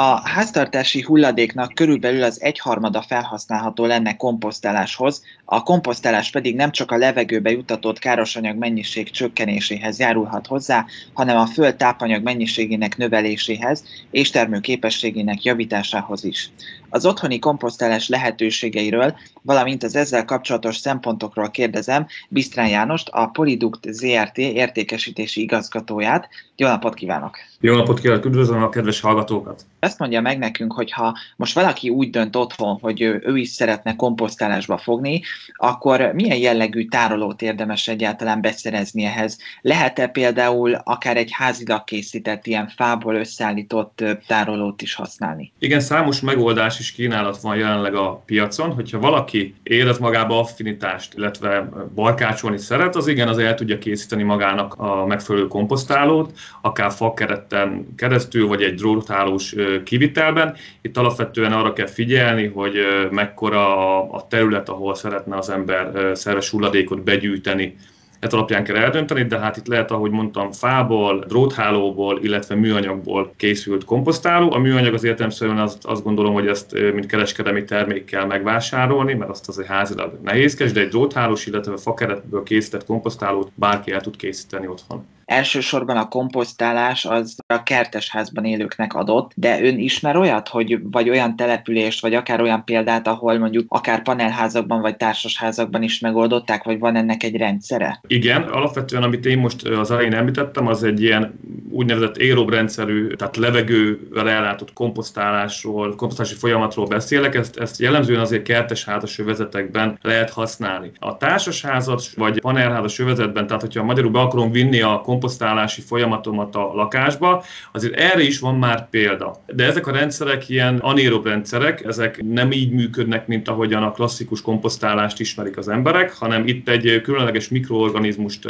A háztartási hulladéknak körülbelül az egyharmada felhasználható lenne komposztáláshoz, a komposztálás pedig nem csak a levegőbe jutatott károsanyag mennyiség csökkenéséhez járulhat hozzá, hanem a föld tápanyag mennyiségének növeléséhez és termőképességének javításához is. Az otthoni komposztálás lehetőségeiről, valamint az ezzel kapcsolatos szempontokról kérdezem Bisztrán Jánost, a Polidukt ZRT értékesítési igazgatóját. Jó napot kívánok! Jó napot kívánok, üdvözlöm a kedves hallgatókat! Azt mondja meg nekünk, hogy ha most valaki úgy dönt otthon, hogy ő is szeretne komposztálásba fogni, akkor milyen jellegű tárolót érdemes egyáltalán beszerezni ehhez? Lehet-e például akár egy házilag készített ilyen fából összeállított tárolót is használni? Igen, számos megoldás is kínálat van jelenleg a piacon. Hogyha valaki érez magába affinitást, illetve barkácsolni szeret, az igen, az el tudja készíteni magának a megfelelő komposztálót, akár fakeretten keresztül, vagy egy dróthálós kivitelben. Itt alapvetően arra kell figyelni, hogy mekkora a terület, ahol szeretne az ember szerves hulladékot begyűjteni ez alapján kell eldönteni, de hát itt lehet, ahogy mondtam, fából, dróthálóból, illetve műanyagból készült komposztáló. A műanyag az értelemszerűen azt, azt gondolom, hogy ezt mint kereskedelmi termék kell megvásárolni, mert azt azért házilag nehézkes, de egy dróthálós, illetve fakeretből készített komposztálót bárki el tud készíteni otthon. Elsősorban a komposztálás az a kertesházban élőknek adott, de ön ismer olyat, hogy vagy olyan települést, vagy akár olyan példát, ahol mondjuk akár panelházakban, vagy társasházakban is megoldották, vagy van ennek egy rendszere? Igen, alapvetően amit én most az elején említettem, az egy ilyen úgynevezett aerob rendszerű, tehát levegővel ellátott komposztálásról, komposztálási folyamatról beszélek, ezt, ezt jellemzően azért kertesházas övezetekben lehet használni. A társasházas vagy panelházas övezetben, tehát hogyha magyarul be akarom vinni a komposztálási folyamatomat a lakásba, azért erre is van már példa. De ezek a rendszerek ilyen anaerob rendszerek, ezek nem így működnek, mint ahogyan a klasszikus komposztálást ismerik az emberek, hanem itt egy különleges mikroorganizmust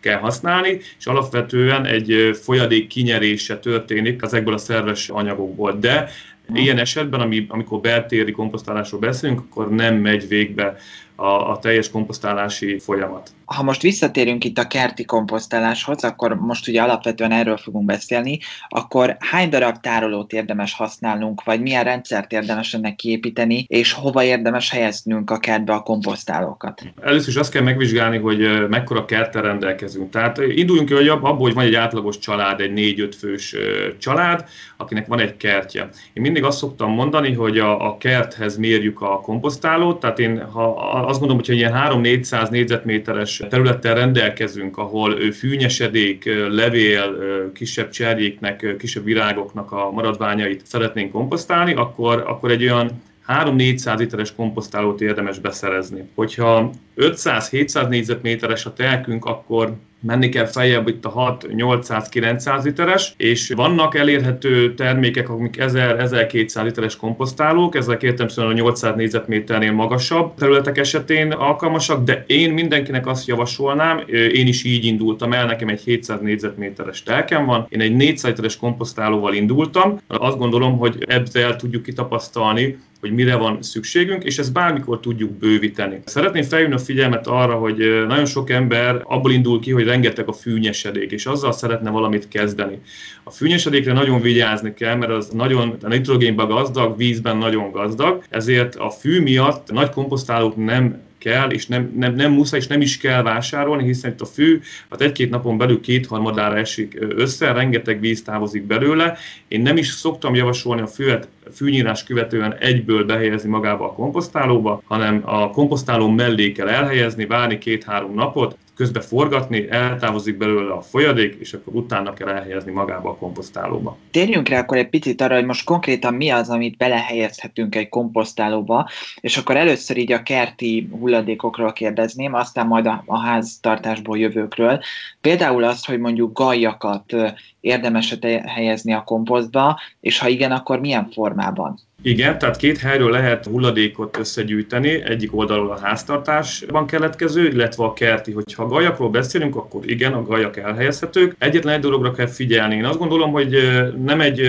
kell használni, és alapvetően egy folyadék kinyerése történik ezekből a szerves anyagokból. De Ilyen esetben, amikor beltéri komposztálásról beszélünk, akkor nem megy végbe a, a teljes komposztálási folyamat. Ha most visszatérünk itt a kerti komposztáláshoz, akkor most ugye alapvetően erről fogunk beszélni, akkor hány darab tárolót érdemes használnunk, vagy milyen rendszert érdemes ennek kiépíteni, és hova érdemes helyeznünk a kertbe a komposztálókat? Először is azt kell megvizsgálni, hogy mekkora kerttel rendelkezünk. Tehát induljunk ki, hogy abból, hogy van egy átlagos család, egy négy-öt fős család, akinek van egy kertje. Én mindig azt szoktam mondani, hogy a, a kerthez mérjük a komposztálót, tehát én ha azt gondolom, hogy ilyen 3-400 négyzetméteres területtel rendelkezünk, ahol fűnyesedék, levél, kisebb cserjéknek, kisebb virágoknak a maradványait szeretnénk komposztálni, akkor, akkor egy olyan 3-400 literes komposztálót érdemes beszerezni. Hogyha 500-700 négyzetméteres a telkünk, akkor menni kell feljebb itt a 6-800-900 literes, és vannak elérhető termékek, amik 1000-1200 literes komposztálók, ezek értelmszerűen a 800 négyzetméternél magasabb területek esetén alkalmasak, de én mindenkinek azt javasolnám, én is így indultam el, nekem egy 700 négyzetméteres telkem van, én egy 400 literes komposztálóval indultam, azt gondolom, hogy ebből tudjuk kitapasztalni, hogy mire van szükségünk, és ezt bármikor tudjuk bővíteni. Szeretném felhívni a figyelmet arra, hogy nagyon sok ember abból indul ki, hogy rengeteg a fűnyesedék, és azzal szeretne valamit kezdeni. A fűnyesedékre nagyon vigyázni kell, mert az nagyon a nitrogénben gazdag, vízben nagyon gazdag, ezért a fű miatt nagy komposztálók nem kell, és nem, nem, nem muszáj, és nem is kell vásárolni, hiszen itt a fű hát egy-két napon belül kétharmadára esik össze, rengeteg víz távozik belőle. Én nem is szoktam javasolni a füvet fűnyírás követően egyből behelyezni magába a komposztálóba, hanem a komposztáló mellé kell elhelyezni, várni két-három napot, közbe forgatni, eltávozik belőle a folyadék, és akkor utána kell elhelyezni magába a komposztálóba. Térjünk rá akkor egy picit arra, hogy most konkrétan mi az, amit belehelyezhetünk egy komposztálóba, és akkor először így a kerti hulladékokról kérdezném, aztán majd a, a háztartásból jövőkről. Például azt, hogy mondjuk gajakat érdemes helyezni a komposztba, és ha igen, akkor milyen formában? Igen, tehát két helyről lehet hulladékot összegyűjteni, egyik oldalról a háztartásban keletkező, illetve a kerti. Hogyha a gajakról beszélünk, akkor igen, a gajak elhelyezhetők. Egyetlen egy dologra kell figyelni. Én azt gondolom, hogy nem, egy,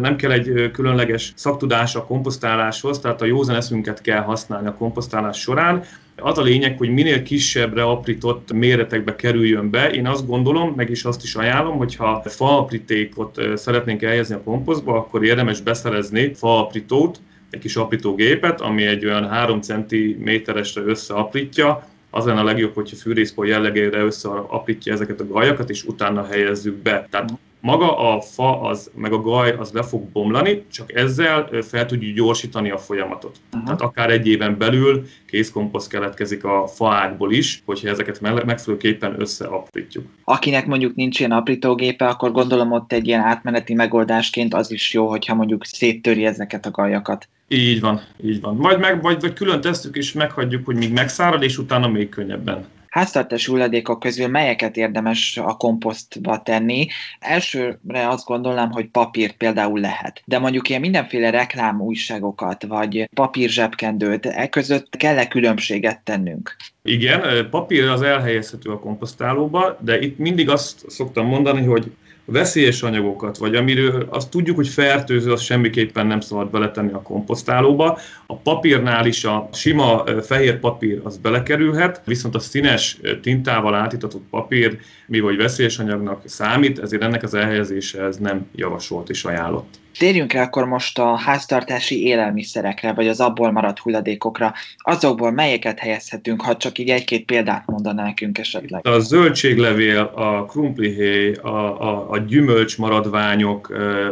nem kell egy különleges szaktudás a komposztáláshoz, tehát a józan eszünket kell használni a komposztálás során, Az a lényeg, hogy minél kisebbre aprított méretekbe kerüljön be. Én azt gondolom, meg is azt is ajánlom, hogyha faaprítékot szeretnénk elhelyezni a komposztba, akkor érdemes beszerezni faaprítót, egy kis aprítógépet, ami egy olyan 3 cm-esre összeaprítja, az lenne a legjobb, hogyha fűrészpor jellegére összeaprítja ezeket a gajakat, és utána helyezzük be. Tehát maga a fa, az, meg a gaj, az le fog bomlani, csak ezzel fel tudjuk gyorsítani a folyamatot. Uh-huh. Tehát akár egy éven belül készkomposzt keletkezik a faágból is, hogyha ezeket megfelelőképpen összeaprítjuk. Akinek mondjuk nincs ilyen aprítógépe, akkor gondolom ott egy ilyen átmeneti megoldásként az is jó, hogyha mondjuk széttöri ezeket a gajakat. Így van, így van. Majd meg, vagy, vagy külön tesztük és meghagyjuk, hogy még megszárad, és utána még könnyebben háztartási hulladékok közül melyeket érdemes a komposztba tenni? Elsőre azt gondolnám, hogy papírt például lehet. De mondjuk ilyen mindenféle reklám újságokat, vagy papír zsebkendőt, e között kell-e különbséget tennünk? Igen, papír az elhelyezhető a komposztálóba, de itt mindig azt szoktam mondani, hogy veszélyes anyagokat, vagy amiről azt tudjuk, hogy fertőző, azt semmiképpen nem szabad beletenni a komposztálóba. A papírnál is a sima fehér papír az belekerülhet, viszont a színes tintával átítatott papír, mi vagy veszélyes anyagnak számít, ezért ennek az elhelyezése ez nem javasolt és ajánlott. Térjünk rá akkor most a háztartási élelmiszerekre, vagy az abból maradt hulladékokra. Azokból melyeket helyezhetünk, ha csak így egy-két példát mondaná nekünk esetleg? A zöldséglevél, a krumplihéj, a, a, a gyümölcs maradványok,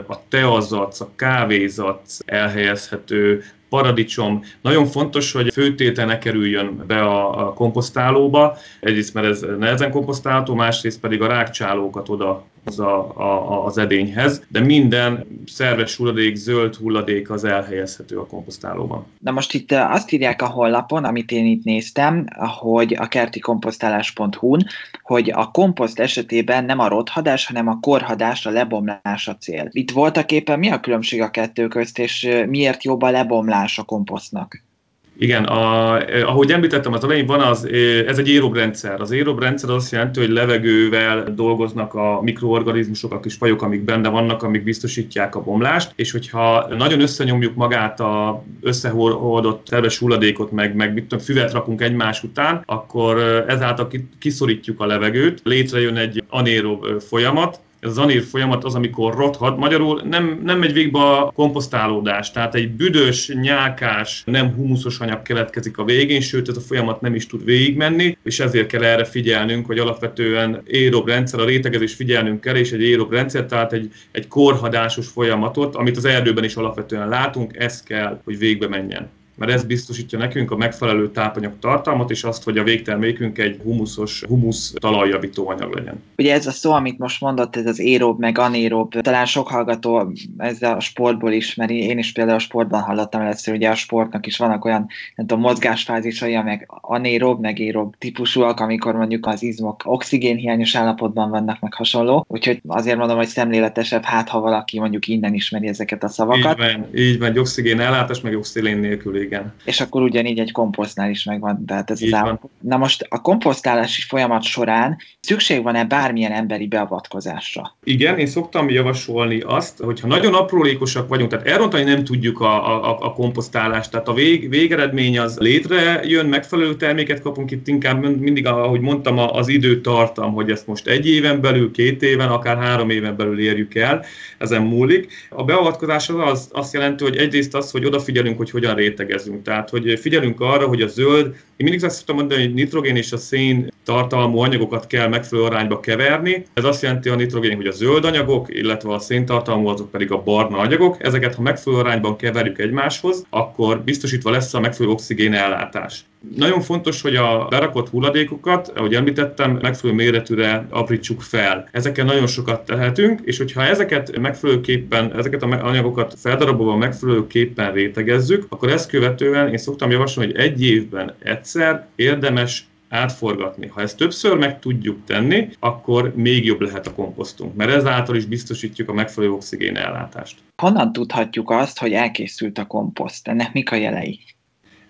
a teazac, a kávézac elhelyezhető, paradicsom. Nagyon fontos, hogy főtétel ne kerüljön be a, komposztálóba, egyrészt mert ez nehezen komposztálható, másrészt pedig a rákcsálókat oda az, a, a, az edényhez, de minden szerves hulladék, zöld hulladék az elhelyezhető a komposztálóban. Na most itt azt írják a honlapon, amit én itt néztem, hogy a kertikomposztálás.hu-n, hogy a komposzt esetében nem a rothadás, hanem a korhadás, a lebomlás a cél. Itt voltak éppen mi a különbség a kettő közt, és miért jobb a lebomlás a komposztnak? Igen, a, ahogy említettem az elején, van az, ez egy érob rendszer. Az érob rendszer az azt jelenti, hogy levegővel dolgoznak a mikroorganizmusok, a kis fajok, amik benne vannak, amik biztosítják a bomlást, és hogyha nagyon összenyomjuk magát a összehordott terves hulladékot, meg, meg mit tudom, füvet rakunk egymás után, akkor ezáltal kiszorítjuk a levegőt, létrejön egy anérob folyamat, ez az anír folyamat az, amikor rothad. Magyarul nem, nem megy végbe a komposztálódás, tehát egy büdös, nyálkás, nem humuszos anyag keletkezik a végén, sőt ez a folyamat nem is tud végigmenni, és ezért kell erre figyelnünk, hogy alapvetően érob rendszer, a rétegezés figyelnünk kell, és egy érob rendszer, tehát egy, egy korhadásos folyamatot, amit az erdőben is alapvetően látunk, ez kell, hogy végbe menjen mert ez biztosítja nekünk a megfelelő tápanyag tartalmat, és azt, hogy a végtermékünk egy humuszos, humusz talajjavító anyag legyen. Ugye ez a szó, amit most mondott, ez az érob meg anérob, talán sok hallgató ezzel a sportból ismeri, én is például a sportban hallottam először, ugye a sportnak is vannak olyan, nem tudom, mozgásfázisai, meg anérob, meg érob típusúak, amikor mondjuk az izmok oxigénhiányos állapotban vannak, meg hasonló. Úgyhogy azért mondom, hogy szemléletesebb, hát ha valaki mondjuk innen ismeri ezeket a szavakat. Így van, így van, oxigén ellátás, meg oxigén nélkül igen. És akkor ugyanígy egy komposztnál is megvan, tehát ez Így az állapot. Na most a komposztálási folyamat során szükség van-e bármilyen emberi beavatkozásra? Igen, én szoktam javasolni azt, hogy ha nagyon aprólékosak vagyunk, tehát elrontani nem tudjuk a, a, a komposztálást, tehát a vég, végeredmény az létrejön, megfelelő terméket kapunk itt inkább mindig, ahogy mondtam, az idő tartam, hogy ezt most egy éven belül, két éven, akár három éven belül érjük el, ezen múlik. A beavatkozás az, az azt jelenti, hogy egyrészt az, hogy odafigyelünk, hogy hogyan réteg mérlegezünk. Tehát, hogy figyelünk arra, hogy a zöld, én mindig azt szoktam mondani, hogy nitrogén és a szén tartalmú anyagokat kell megfelelő arányba keverni. Ez azt jelenti a nitrogén, hogy a zöld anyagok, illetve a széntartalmú azok pedig a barna anyagok. Ezeket, ha megfelelő arányban keverjük egymáshoz, akkor biztosítva lesz a megfelelő oxigén ellátás. Nagyon fontos, hogy a berakott hulladékokat, ahogy említettem, megfelelő méretűre aprítsuk fel. Ezeken nagyon sokat tehetünk, és hogyha ezeket megfelelőképpen, ezeket a anyagokat feldarabolva megfelelőképpen rétegezzük, akkor ezt követően én szoktam javasolni, hogy egy évben egyszer érdemes átforgatni. Ha ezt többször meg tudjuk tenni, akkor még jobb lehet a komposztunk, mert ezáltal is biztosítjuk a megfelelő oxigén ellátást. Honnan tudhatjuk azt, hogy elkészült a komposzt? Ennek mik a jelei?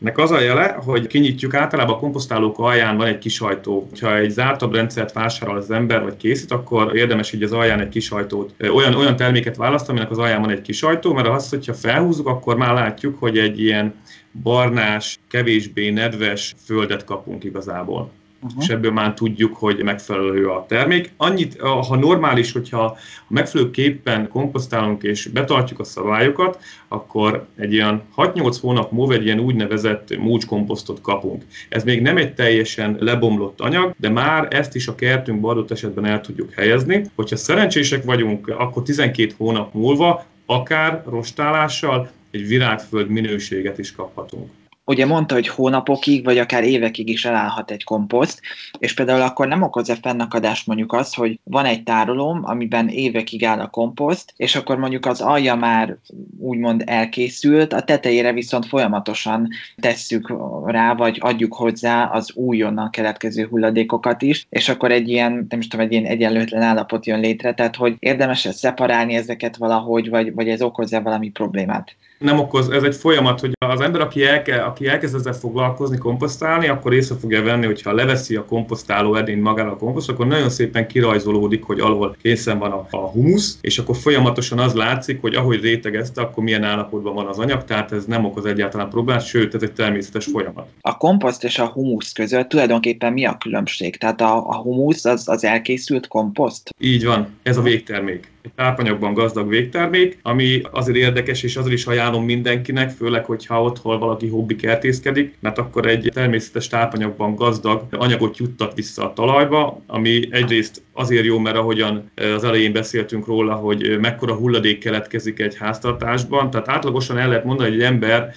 Nek az a jele, hogy kinyitjuk általában a komposztálók alján van egy kis ajtó. Ha egy zártabb rendszert vásárol az ember, vagy készít, akkor érdemes így az alján egy kis ajtót, olyan, olyan terméket választani, aminek az alján van egy kis ajtó, mert azt, hogyha felhúzzuk, akkor már látjuk, hogy egy ilyen barnás, kevésbé nedves földet kapunk igazából uh-huh. és ebből már tudjuk, hogy megfelelő a termék. Annyit, ha normális, hogyha megfelelőképpen komposztálunk és betartjuk a szabályokat, akkor egy ilyen 6-8 hónap múlva egy ilyen úgynevezett múcskomposztot kapunk. Ez még nem egy teljesen lebomlott anyag, de már ezt is a kertünkben adott esetben el tudjuk helyezni. Hogyha szerencsések vagyunk, akkor 12 hónap múlva akár rostálással egy virágföld minőséget is kaphatunk ugye mondta, hogy hónapokig, vagy akár évekig is elállhat egy komposzt, és például akkor nem okoz-e fennakadást mondjuk az, hogy van egy tárolóm, amiben évekig áll a komposzt, és akkor mondjuk az alja már úgymond elkészült, a tetejére viszont folyamatosan tesszük rá, vagy adjuk hozzá az újonnan keletkező hulladékokat is, és akkor egy ilyen, nem is tudom, egy ilyen egyenlőtlen állapot jön létre, tehát hogy érdemes szeparálni ezeket valahogy, vagy, vagy ez okoz-e valami problémát? Nem okoz, ez egy folyamat, hogy az ember, aki, elke, aki elkezd ezzel foglalkozni, komposztálni, akkor észre fogja venni, hogy ha leveszi a komposztáló edényt magára a komposzt, akkor nagyon szépen kirajzolódik, hogy alól készen van a, a humusz, és akkor folyamatosan az látszik, hogy ahogy rétegezte, akkor milyen állapotban van az anyag, tehát ez nem okoz egyáltalán problémát, sőt, ez egy természetes folyamat. A komposzt és a humusz között tulajdonképpen mi a különbség? Tehát a, a humusz az, az elkészült komposzt? Így van, ez a végtermék egy tápanyagban gazdag végtermék, ami azért érdekes, és azért is ajánlom mindenkinek, főleg, hogyha otthon valaki hobbi kertészkedik, mert akkor egy természetes tápanyagban gazdag anyagot juttat vissza a talajba, ami egyrészt azért jó, mert ahogyan az elején beszéltünk róla, hogy mekkora hulladék keletkezik egy háztartásban, tehát átlagosan el lehet mondani, hogy egy ember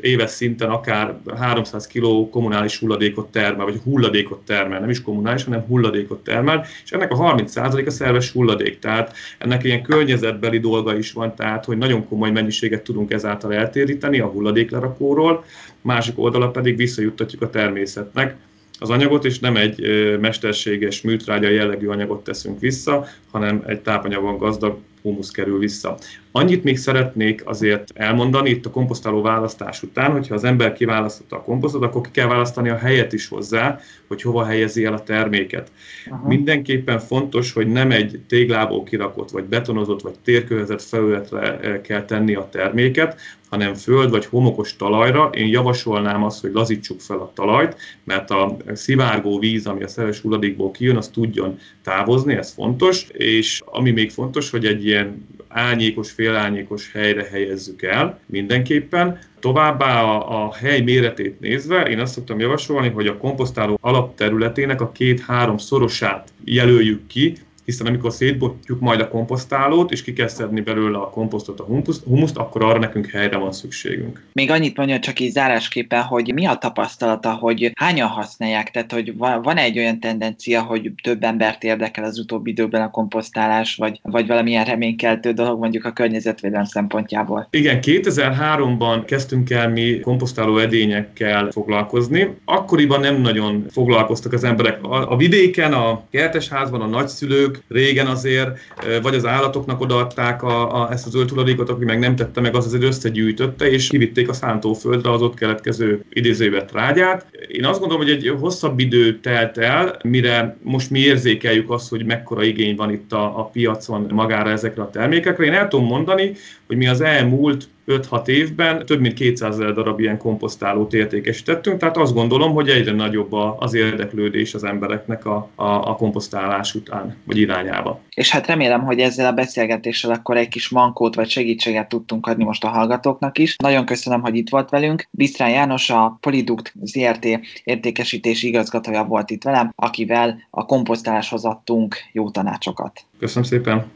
éves szinten akár 300 kg kommunális hulladékot termel, vagy hulladékot termel, nem is kommunális, hanem hulladékot termel, és ennek a 30% a szerves hulladék. Tehát ennek ilyen környezetbeli dolga is van, tehát hogy nagyon komoly mennyiséget tudunk ezáltal eltéríteni a hulladéklerakóról, másik oldala pedig visszajuttatjuk a természetnek. Az anyagot, és nem egy mesterséges műtrágya jellegű anyagot teszünk vissza, hanem egy tápanyagon gazdag humusz kerül vissza. Annyit még szeretnék azért elmondani itt a komposztáló választás után, hogyha az ember kiválasztotta a komposztot, akkor ki kell választani a helyet is hozzá, hogy hova helyezi el a terméket. Aha. Mindenképpen fontos, hogy nem egy téglából kirakott, vagy betonozott, vagy térkövezett felületre eh, kell tenni a terméket, hanem föld vagy homokos talajra. Én javasolnám azt, hogy lazítsuk fel a talajt, mert a szivárgó víz, ami a szerves hulladékból kijön, az tudjon távozni, ez fontos, és ami még fontos, hogy egy ilyen ányékos, félányékos helyre helyezzük el mindenképpen. Továbbá a, a hely méretét nézve, én azt szoktam javasolni, hogy a komposztáló alapterületének a két-három szorosát jelöljük ki, hiszen amikor szétbotjuk majd a komposztálót, és ki kell szedni belőle a komposztot, a humuszt, akkor arra nekünk helyre van szükségünk. Még annyit mondja csak így zárásképpen, hogy mi a tapasztalata, hogy hányan használják, tehát hogy van egy olyan tendencia, hogy több embert érdekel az utóbbi időben a komposztálás, vagy, vagy valamilyen reménykeltő dolog mondjuk a környezetvédelem szempontjából? Igen, 2003-ban kezdtünk el mi komposztáló edényekkel foglalkozni. Akkoriban nem nagyon foglalkoztak az emberek. A, a vidéken, a kertesházban a nagyszülők szülők régen azért, vagy az állatoknak odaadták a, a, ezt az öltulladékot, aki meg nem tette meg, az azért összegyűjtötte, és kivitték a szántóföldre az ott keletkező idézővet trágyát. Én azt gondolom, hogy egy hosszabb idő telt el, mire most mi érzékeljük azt, hogy mekkora igény van itt a, a piacon magára ezekre a termékekre. Én el tudom mondani, hogy mi az elmúlt 5-6 évben több mint 200 ezer darab ilyen komposztálót értékesítettünk, tehát azt gondolom, hogy egyre nagyobb az érdeklődés az embereknek a, a, a komposztálás után, vagy irányába. És hát remélem, hogy ezzel a beszélgetéssel akkor egy kis mankót vagy segítséget tudtunk adni most a hallgatóknak is. Nagyon köszönöm, hogy itt volt velünk. Bisztrán János, a Poliduct ZRT értékesítési igazgatója volt itt velem, akivel a komposztáláshoz adtunk jó tanácsokat. Köszönöm szépen!